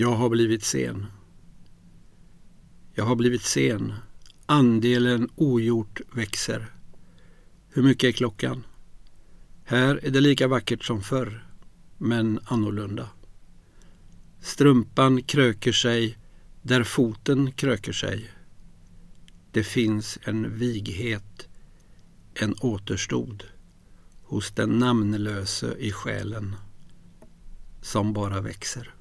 Jag har blivit sen. Jag har blivit sen. Andelen ogjort växer. Hur mycket är klockan? Här är det lika vackert som förr, men annorlunda. Strumpan kröker sig där foten kröker sig. Det finns en vighet, en återstod hos den namnlöse i själen som bara växer.